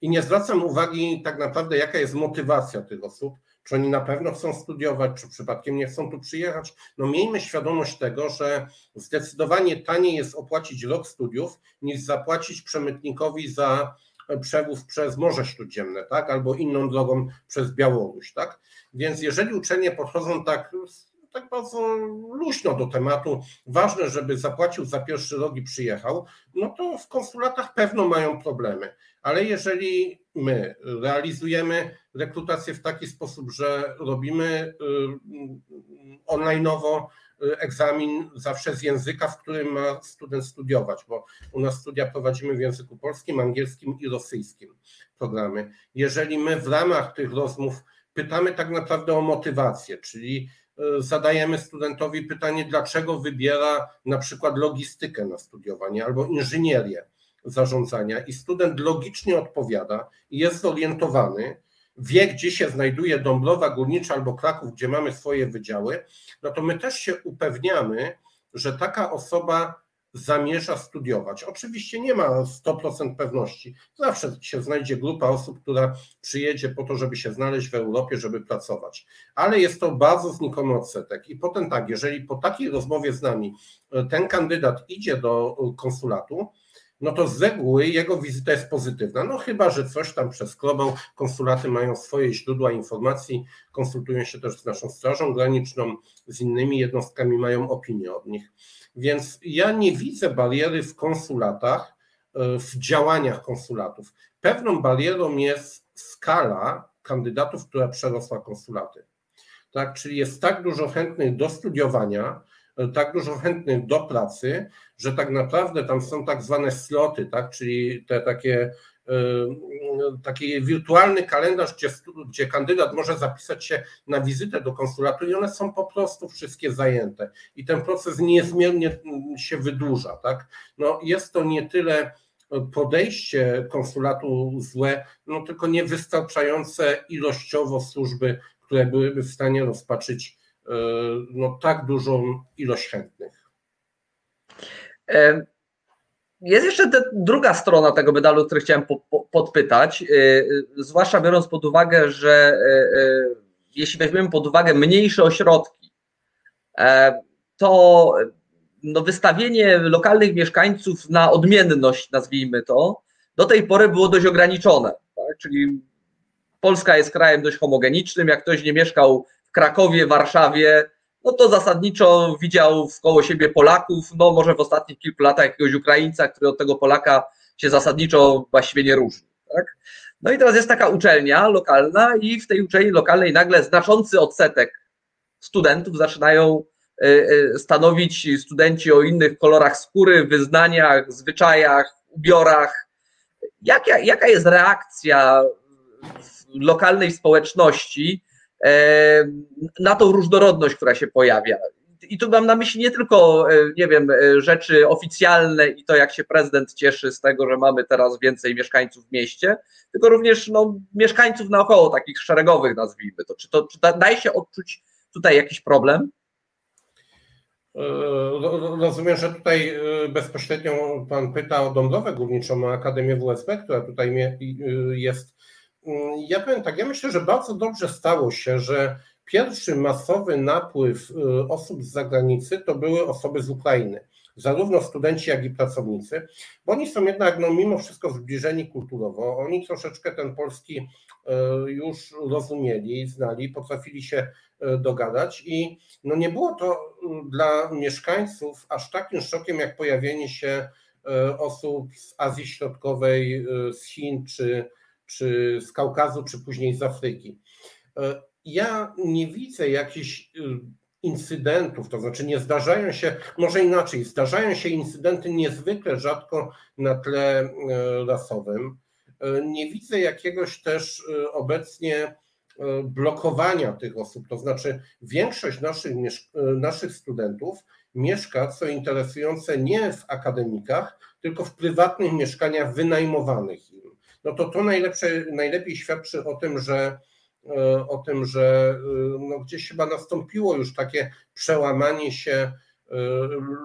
i nie zwracam uwagi tak naprawdę, jaka jest motywacja tych osób, czy oni na pewno chcą studiować, czy przypadkiem nie chcą tu przyjechać, no miejmy świadomość tego, że zdecydowanie taniej jest opłacić rok studiów, niż zapłacić przemytnikowi za przewóz przez Morze Śródziemne, tak, albo inną drogą przez Białoruś, tak. Więc jeżeli uczenie podchodzą tak, tak bardzo luźno do tematu, ważne, żeby zapłacił za pierwszy rok i przyjechał, no to w konsulatach pewno mają problemy. Ale jeżeli my realizujemy rekrutację w taki sposób, że robimy y, online'owo y, egzamin zawsze z języka, w którym ma student studiować, bo u nas studia prowadzimy w języku polskim, angielskim i rosyjskim programy. Jeżeli my w ramach tych rozmów pytamy tak naprawdę o motywację, czyli zadajemy studentowi pytanie, dlaczego wybiera na przykład logistykę na studiowanie albo inżynierię zarządzania. I student logicznie odpowiada i jest zorientowany, wie, gdzie się znajduje Dąbrowa Górnicza albo Kraków, gdzie mamy swoje wydziały, no to my też się upewniamy, że taka osoba zamierza studiować. Oczywiście nie ma 100% pewności. Zawsze się znajdzie grupa osób, która przyjedzie po to, żeby się znaleźć w Europie, żeby pracować. Ale jest to bardzo znikomy odsetek. I potem tak, jeżeli po takiej rozmowie z nami e, ten kandydat idzie do e, konsulatu, no to z reguły jego wizyta jest pozytywna. No chyba, że coś tam przeskrobał. Konsulaty mają swoje źródła informacji, konsultują się też z naszą Strażą Graniczną, z innymi jednostkami, mają opinię od nich. Więc ja nie widzę bariery w konsulatach, e, w działaniach konsulatów. Pewną barierą jest skala kandydatów, która przerosła konsulaty. Tak, czyli jest tak dużo chętnych do studiowania, e, tak dużo chętnych do pracy, że tak naprawdę tam są tak zwane sloty, tak, czyli te takie taki wirtualny kalendarz, gdzie, gdzie kandydat może zapisać się na wizytę do konsulatu i one są po prostu wszystkie zajęte. I ten proces niezmiernie się wydłuża. Tak? No, jest to nie tyle podejście konsulatu złe, no tylko niewystarczające ilościowo służby, które byłyby w stanie rozpatrzyć y, no, tak dużą ilość chętnych. Jest jeszcze druga strona tego medalu, której chciałem po, po, podpytać, yy, zwłaszcza biorąc pod uwagę, że yy, jeśli weźmiemy pod uwagę mniejsze ośrodki, yy, to no, wystawienie lokalnych mieszkańców na odmienność, nazwijmy to, do tej pory było dość ograniczone. Tak? Czyli Polska jest krajem dość homogenicznym. Jak ktoś nie mieszkał w Krakowie, Warszawie, no to zasadniczo widział koło siebie Polaków, no może w ostatnich kilku latach jakiegoś Ukraińca, który od tego Polaka się zasadniczo właściwie nie różni. Tak? No i teraz jest taka uczelnia lokalna i w tej uczelni lokalnej nagle znaczący odsetek studentów zaczynają y, y, stanowić studenci o innych kolorach skóry, wyznaniach, zwyczajach, ubiorach. Jaka, jaka jest reakcja lokalnej społeczności na tą różnorodność, która się pojawia. i tu mam na myśli nie tylko, nie wiem, rzeczy oficjalne i to, jak się prezydent cieszy z tego, że mamy teraz więcej mieszkańców w mieście, tylko również no, mieszkańców naokoło, takich szeregowych nazwijmy to. Czy, to, czy daje się odczuć tutaj jakiś problem? Rozumiem, że tutaj bezpośrednio Pan pyta o Dąbrowę Górniczą, Akademię WSB, która tutaj jest. Ja powiem tak, ja myślę, że bardzo dobrze stało się, że pierwszy masowy napływ osób z zagranicy to były osoby z Ukrainy zarówno studenci, jak i pracownicy, bo oni są jednak no, mimo wszystko zbliżeni kulturowo, oni troszeczkę ten polski już rozumieli, znali, potrafili się dogadać i no, nie było to dla mieszkańców aż takim szokiem, jak pojawienie się osób z Azji Środkowej, z Chin, czy, czy z Kaukazu, czy później z Afryki. Ja nie widzę jakichś incydentów, to znaczy nie zdarzają się, może inaczej, zdarzają się incydenty niezwykle rzadko na tle e, rasowym. E, nie widzę jakiegoś też e, obecnie blokowania tych osób, to znaczy większość naszych, naszych studentów mieszka, co interesujące, nie w akademikach, tylko w prywatnych mieszkaniach wynajmowanych. No to to najlepsze, najlepiej świadczy o tym, że E, o tym, że e, no gdzieś chyba nastąpiło już takie przełamanie się e,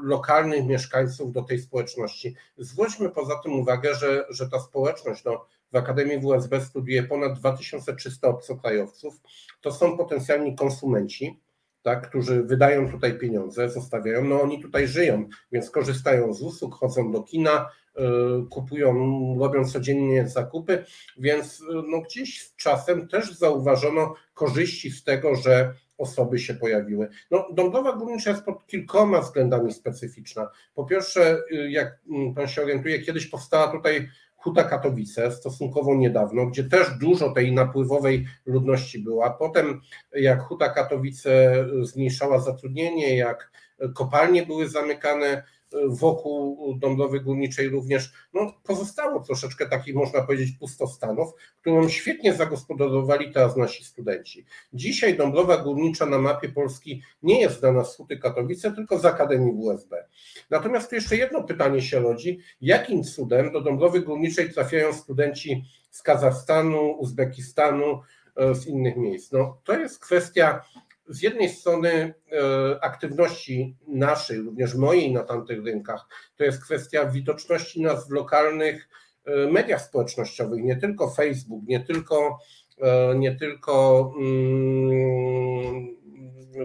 lokalnych mieszkańców do tej społeczności. Zwróćmy poza tym uwagę, że, że ta społeczność, no, w Akademii WSB studiuje ponad 2300 obcokrajowców, to są potencjalni konsumenci, tak, którzy wydają tutaj pieniądze, zostawiają, no oni tutaj żyją, więc korzystają z usług, chodzą do kina, Y, kupują, robią codziennie zakupy, więc y, no gdzieś z czasem też zauważono korzyści z tego, że osoby się pojawiły. No, Dąbrowa Górnicza jest pod kilkoma względami specyficzna. Po pierwsze, y, jak mm, pan się orientuje, kiedyś powstała tutaj Huta Katowice stosunkowo niedawno, gdzie też dużo tej napływowej ludności była. Potem, jak Huta Katowice zmniejszała zatrudnienie, jak kopalnie były zamykane, wokół Dąbrowy Górniczej również no, pozostało troszeczkę takich, można powiedzieć, pustostanów, którą świetnie zagospodarowali teraz nasi studenci. Dzisiaj Dąbrowa Górnicza na mapie Polski nie jest znana z Huty Katowice, tylko z Akademii WSB. Natomiast tu jeszcze jedno pytanie się rodzi, jakim cudem do Dąbrowy Górniczej trafiają studenci z Kazachstanu, Uzbekistanu, e, z innych miejsc? No, to jest kwestia z jednej strony e, aktywności naszej, również mojej na tamtych rynkach, to jest kwestia widoczności nas w lokalnych e, mediach społecznościowych, nie tylko Facebook, nie tylko, e, nie tylko mm,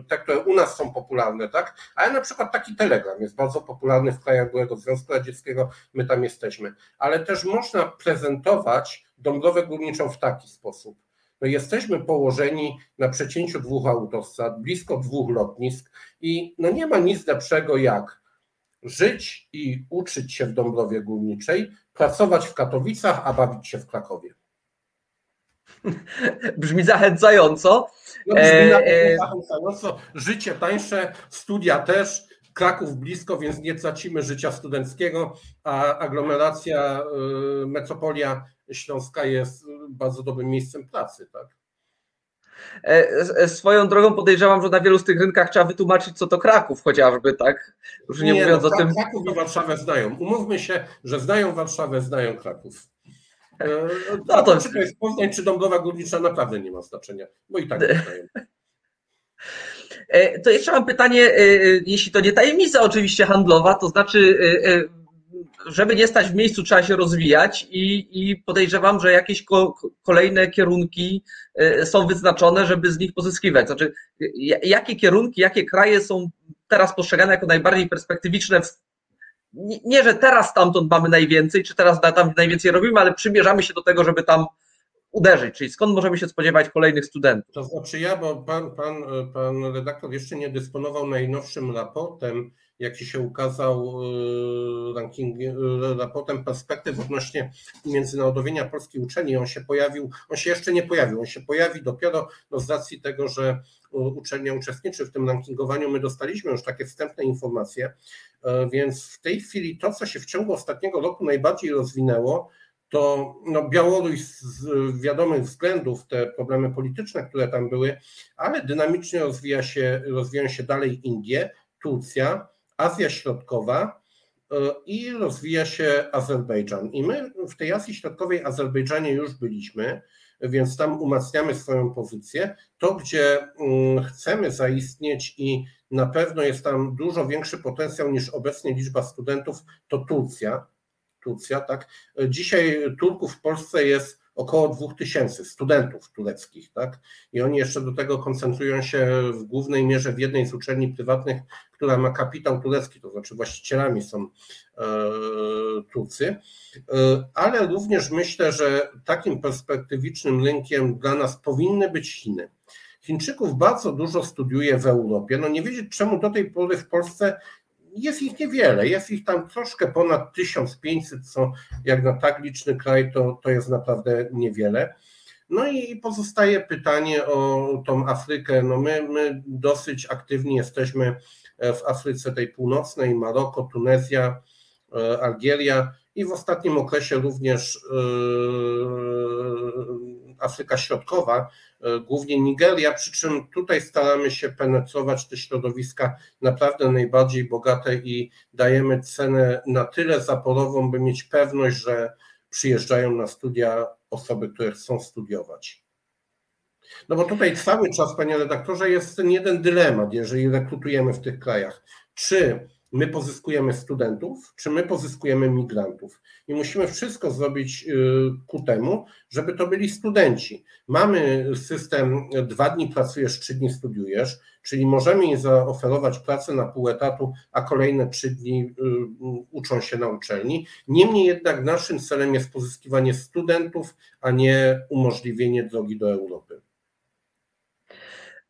te, które u nas są popularne, tak? Ale na przykład taki Telegram jest bardzo popularny w krajach byłego Związku Radzieckiego, my tam jesteśmy. Ale też można prezentować Dąbrowę Górniczą w taki sposób no jesteśmy położeni na przecięciu dwóch autostrad, blisko dwóch lotnisk i no nie ma nic lepszego jak żyć i uczyć się w Dąbrowie Górniczej, pracować w Katowicach, a bawić się w Krakowie. Brzmi zachęcająco. No, brzmi e, e... zachęcająco. Życie tańsze, studia też. Kraków blisko, więc nie tracimy życia studenckiego, a aglomeracja, y, metropolia Śląska jest bardzo dobrym miejscem pracy, tak? E, e, swoją drogą podejrzewam, że na wielu z tych rynkach trzeba wytłumaczyć, co to Kraków chociażby, tak? Już nie, nie mówiąc no, o tym. Kraków i Warszawę znają. Umówmy się, że znają Warszawę, znają Kraków. E, no to... Czy to jest Poznań, czy Dąbrowa Górnicza, naprawdę nie ma znaczenia, bo i tak nie znają. To jeszcze mam pytanie, jeśli to nie tajemnica oczywiście handlowa, to znaczy żeby nie stać w miejscu, trzeba się rozwijać i, i podejrzewam, że jakieś ko, kolejne kierunki są wyznaczone, żeby z nich pozyskiwać. Znaczy, jakie kierunki, jakie kraje są teraz postrzegane jako najbardziej perspektywiczne w, nie, że teraz stamtąd mamy najwięcej, czy teraz tam najwięcej robimy, ale przymierzamy się do tego, żeby tam uderzyć, czyli skąd możemy się spodziewać kolejnych studentów? To znaczy ja, bo pan, pan, pan redaktor jeszcze nie dysponował najnowszym raportem, jaki się ukazał e, ranking, e, raportem perspektyw odnośnie międzynarodowienia polskiej uczelni. On się pojawił, on się jeszcze nie pojawił, on się pojawi dopiero no, z racji tego, że uczelnia uczestniczy w tym rankingowaniu. My dostaliśmy już takie wstępne informacje, więc w tej chwili to, co się w ciągu ostatniego roku najbardziej rozwinęło, to no, Białoruś z wiadomych względów, te problemy polityczne, które tam były, ale dynamicznie rozwija się, rozwijają się dalej Indie, Turcja, Azja Środkowa i rozwija się Azerbejdżan. I my w tej Azji Środkowej, Azerbejdżanie już byliśmy, więc tam umacniamy swoją pozycję. To, gdzie mm, chcemy zaistnieć i na pewno jest tam dużo większy potencjał niż obecnie liczba studentów, to Turcja. Turcja, tak. Dzisiaj Turków w Polsce jest około 2000 studentów tureckich, tak? I oni jeszcze do tego koncentrują się w głównej mierze w jednej z uczelni prywatnych, która ma kapitał turecki, to znaczy właścicielami są e, Turcy, e, ale również myślę, że takim perspektywicznym rynkiem dla nas powinny być Chiny. Chińczyków bardzo dużo studiuje w Europie. No nie wiedzieć, czemu do tej pory w Polsce jest ich niewiele, jest ich tam troszkę ponad 1500, co jak na tak liczny kraj to, to jest naprawdę niewiele. No i pozostaje pytanie o tą Afrykę. No my, my dosyć aktywni jesteśmy w Afryce tej północnej, Maroko, Tunezja, e, Algieria i w ostatnim okresie również e, Afryka Środkowa, e, głównie Nigeria, przy czym tutaj staramy się penetrować te środowiska naprawdę najbardziej bogate i dajemy cenę na tyle zaporową, by mieć pewność, że przyjeżdżają na studia osoby, które chcą studiować. No bo tutaj cały czas, panie redaktorze, jest ten jeden dylemat, jeżeli rekrutujemy w tych krajach. Czy my pozyskujemy studentów, czy my pozyskujemy migrantów. I musimy wszystko zrobić y, ku temu, żeby to byli studenci. Mamy system dwa dni pracujesz, trzy dni studiujesz, czyli możemy im zaoferować pracę na pół etatu, a kolejne trzy dni y, uczą się na uczelni. Niemniej jednak naszym celem jest pozyskiwanie studentów, a nie umożliwienie drogi do Europy.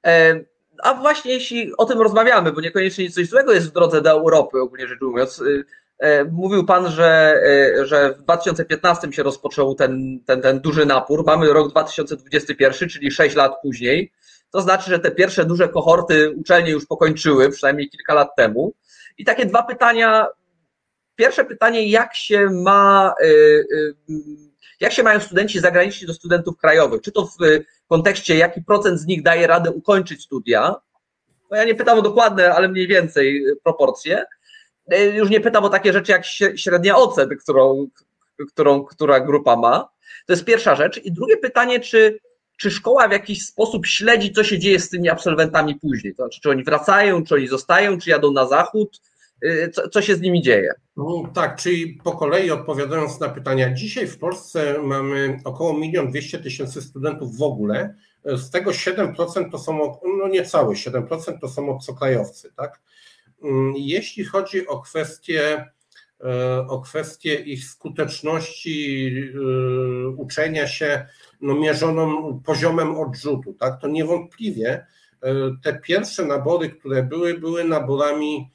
E a właśnie jeśli o tym rozmawiamy, bo niekoniecznie coś złego jest w drodze do Europy, ogólnie rzecz ujmując, y, e, mówił Pan, że, e, że w 2015 się rozpoczął ten, ten, ten duży napór. Mamy rok 2021, czyli 6 lat później. To znaczy, że te pierwsze duże kohorty uczelnie już pokończyły, przynajmniej kilka lat temu. I takie dwa pytania. Pierwsze pytanie, jak się ma, y, y, jak się mają studenci zagraniczni do studentów krajowych? Czy to w kontekście, jaki procent z nich daje radę ukończyć studia. No ja nie pytam o dokładne, ale mniej więcej proporcje. E, już nie pytam o takie rzeczy jak średnia ocen, którą, którą która grupa ma. To jest pierwsza rzecz. I drugie pytanie, czy, czy szkoła w jakiś sposób śledzi, co się dzieje z tymi absolwentami później? To znaczy, czy oni wracają, czy oni zostają, czy jadą na zachód, Y, co, co się z nimi dzieje? No, tak, czyli po kolei odpowiadając na pytania, dzisiaj w Polsce mamy około 1 200 tysięcy studentów w ogóle, z tego 7% to są, no niecałe 7% to są obcokrajowcy, tak? Mm, jeśli chodzi o kwestię e, o kwestię ich skuteczności e, uczenia się no, mierzoną poziomem odrzutu, tak, to niewątpliwie e, te pierwsze nabory, które były, były naborami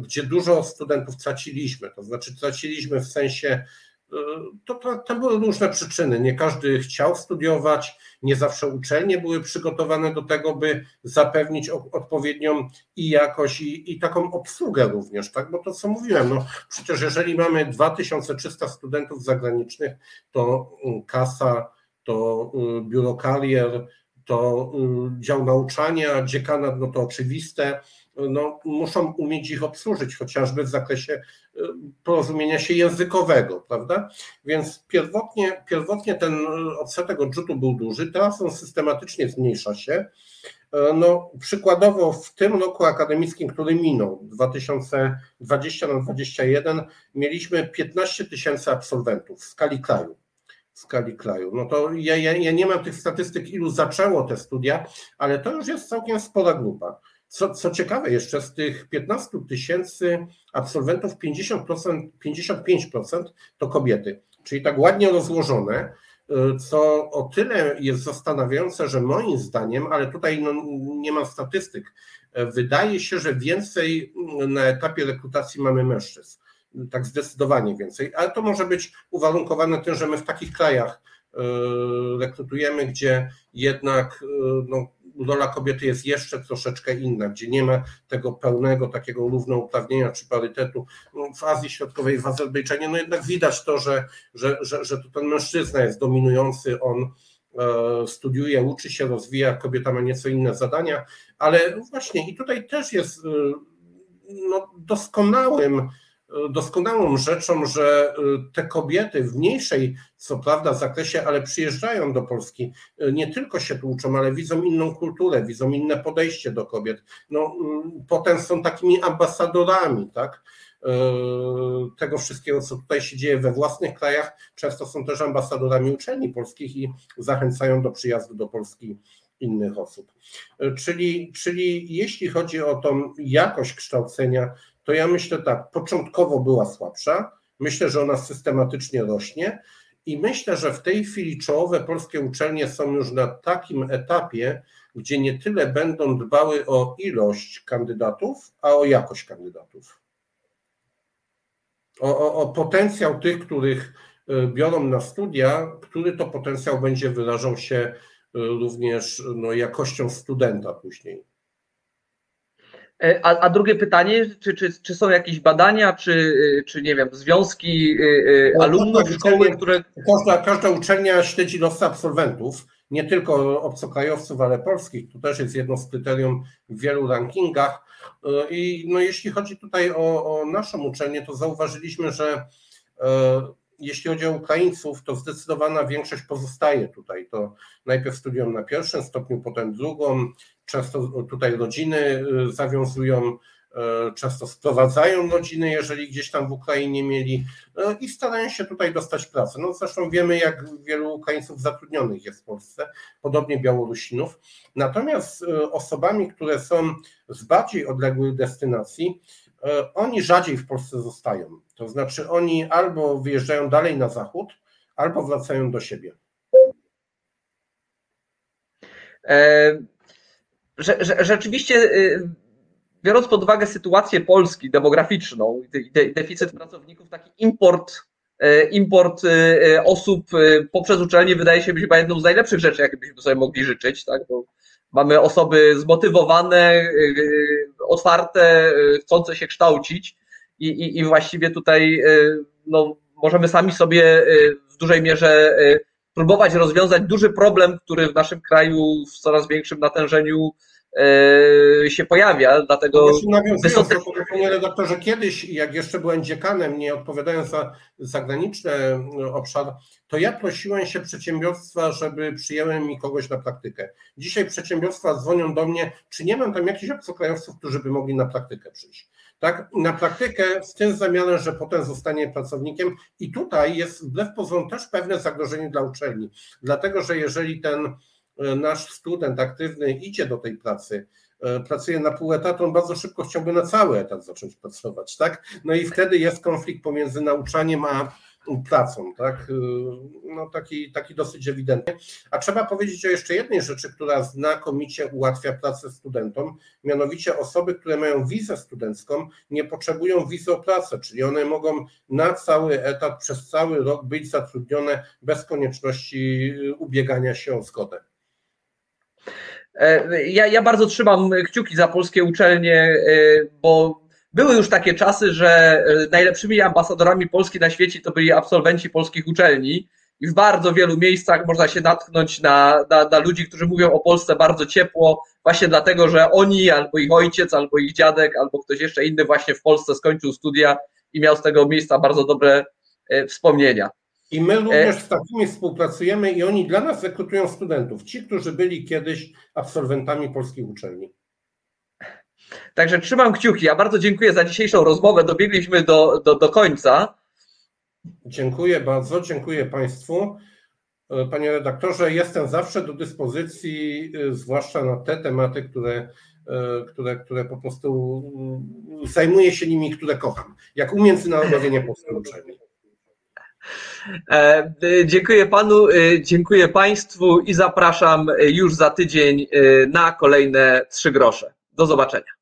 gdzie dużo studentów traciliśmy. To znaczy, traciliśmy w sensie, y, to, to, były różne przyczyny. Nie każdy chciał studiować, nie zawsze uczelnie były przygotowane do tego, by zapewnić odpowiednią i jakość, i, i taką obsługę również, tak? Bo to co mówiłem, no przecież jeżeli mamy 2300 studentów zagranicznych, to mm, kasa, to y, biuro karier, to y, dział nauczania, dziekanat, no to oczywiste, no, muszą umieć ich obsłużyć, chociażby w zakresie y, porozumienia się językowego, prawda? Więc pierwotnie, pierwotnie ten odsetek odrzutu był duży, teraz on systematycznie zmniejsza się. E, no, przykładowo w tym roku akademickim, który minął, 2020 na 2021, mieliśmy 15 tysięcy absolwentów w skali kraju w skali kraju. No to ja, ja, ja nie mam tych statystyk, ilu zaczęło te studia, ale to już jest całkiem spora grupa. Co, co ciekawe, jeszcze z tych 15 tysięcy absolwentów 50%, 55% to kobiety, czyli tak ładnie rozłożone, y, co o tyle jest zastanawiające, że moim zdaniem, ale tutaj no, nie mam statystyk, y, wydaje się, że więcej na etapie rekrutacji mamy mężczyzn. Tak zdecydowanie więcej, ale to może być uwarunkowane tym, że my w takich krajach y, rekrutujemy, gdzie jednak no, rola kobiety jest jeszcze troszeczkę inna, gdzie nie ma tego pełnego takiego równouprawnienia czy parytetu. No, w Azji Środkowej, w Azerbejdżanie, no jednak widać to, że, że, że, że to ten mężczyzna jest dominujący, on e, studiuje, uczy się, rozwija, kobieta ma nieco inne zadania, ale właśnie i tutaj też jest e, no, doskonałym doskonałą rzeczą, że y, te kobiety w mniejszej, co prawda, zakresie, ale przyjeżdżają do Polski, y, nie tylko się tu uczą, ale widzą inną kulturę, widzą inne podejście do kobiet. No, mm, potem są takimi ambasadorami, tak? Y, tego wszystkiego, co tutaj się dzieje we własnych krajach, często są też ambasadorami uczelni polskich i zachęcają do przyjazdu do Polski innych osób. Czyli, czyli jeśli chodzi o tą jakość kształcenia, to ja myślę tak, początkowo była słabsza, myślę, że ona systematycznie rośnie i myślę, że w tej chwili czołowe polskie uczelnie są już na takim etapie, gdzie nie tyle będą dbały o ilość kandydatów, a o jakość kandydatów. O, o, o potencjał tych, których y, biorą na studia, który to potencjał będzie wyrażał się y, również no, jakością studenta później. E, a, a, drugie pytanie, czy, czy, czy są jakieś badania, czy, e, czy nie wiem, związki e, no, alumnów szkoły, które. Każda, każda uczelnia śledzi losy absolwentów, nie tylko obcokrajowców, ale polskich. To też jest jedno z kryterium w wielu rankingach. I no, jeśli chodzi tutaj o, o naszą uczelnię, to zauważyliśmy, że jeśli chodzi o Ukraińców, to zdecydowana większość pozostaje tutaj. To najpierw studiują na pierwszym stopniu, potem drugą. Często tutaj rodziny y, zawiązują, y, często sprowadzają rodziny, jeżeli gdzieś tam w Ukrainie mieli y, i starają się tutaj dostać pracę. No zresztą wiemy, jak wielu Ukraińców zatrudnionych jest w Polsce, podobnie Białorusinów. Natomiast osobami, które są z bardziej odległych destynacji, oni rzadziej w Polsce zostają. To znaczy oni albo wyjeżdżają dalej na zachód, albo wracają do siebie. E, rzeczywiście, e, biorąc pod uwagę sytuację Polski demograficzną i deficyt pracowników, taki import, import osób poprzez uczelnie wydaje się być chyba jedną z najlepszych rzeczy, jakie byśmy sobie mogli życzyć. Tak? Bo Mamy osoby zmotywowane, y, otwarte, y, chcące się kształcić i, i, i właściwie tutaj y, no, możemy sami sobie w dużej mierze próbować rozwiązać duży problem, który w naszym kraju w coraz większym natężeniu się pojawia, dlatego... Wysoce... panie redaktorze, kiedyś, jak jeszcze byłem dziekanem, nie odpowiadając za zagraniczny e, obszar, to ja prosiłem się przedsiębiorstwa, żeby przyjęły mi kogoś na praktykę. Dzisiaj przedsiębiorstwa dzwonią do mnie, czy nie mam tam jakichś obcokrajowców, którzy by mogli na praktykę przyjść. Tak, na praktykę z tym zamiarem, że potem zostanie pracownikiem i tutaj jest wbrew pozorom też pewne zagrożenie dla uczelni, dlatego że jeżeli ten nasz student aktywny idzie do tej pracy, e, pracuje na pół etatu, on bardzo szybko chciałby na cały etat zacząć pracować, tak? No i wtedy jest konflikt pomiędzy nauczaniem a pracą, tak? E, no taki, taki dosyć ewidentny. A trzeba powiedzieć o jeszcze jednej rzeczy, która znakomicie ułatwia pracę studentom, mianowicie osoby, które mają wizę studencką, nie potrzebują wizy o pracę, czyli one mogą na cały etat przez cały rok być zatrudnione bez konieczności ubiegania się o zgodę. E, ja, ja bardzo trzymam kciuki za polskie uczelnie, e, bo były już takie czasy, że e, najlepszymi ambasadorami Polski na świecie to byli absolwenci polskich uczelni. I w bardzo wielu miejscach można się natknąć na, na, na ludzi, którzy mówią o Polsce bardzo ciepło, właśnie dlatego, że oni, albo ich ojciec, albo ich dziadek, albo ktoś jeszcze inny właśnie w Polsce skończył studia i miał z tego miejsca bardzo dobre wspomnienia. I my również z takimi współpracujemy i oni dla nas rekrutują studentów, ci, którzy byli kiedyś absolwentami polskich uczelni. Także trzymam kciuki. Ja bardzo dziękuję za dzisiejszą rozmowę. Dobiegliśmy do, do, do końca. Dziękuję bardzo, dziękuję Państwu. Panie redaktorze, jestem zawsze do dyspozycji, zwłaszcza na te tematy, które, które, które po prostu zajmuję się nimi, które kocham, jak umiędzynarodowienie polskiej uczelni. E, dziękuję panu, e, dziękuję państwu i zapraszam już za tydzień e, na kolejne trzy grosze. Do zobaczenia.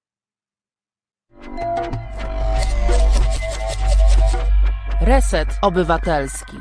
Reset Obywatelski.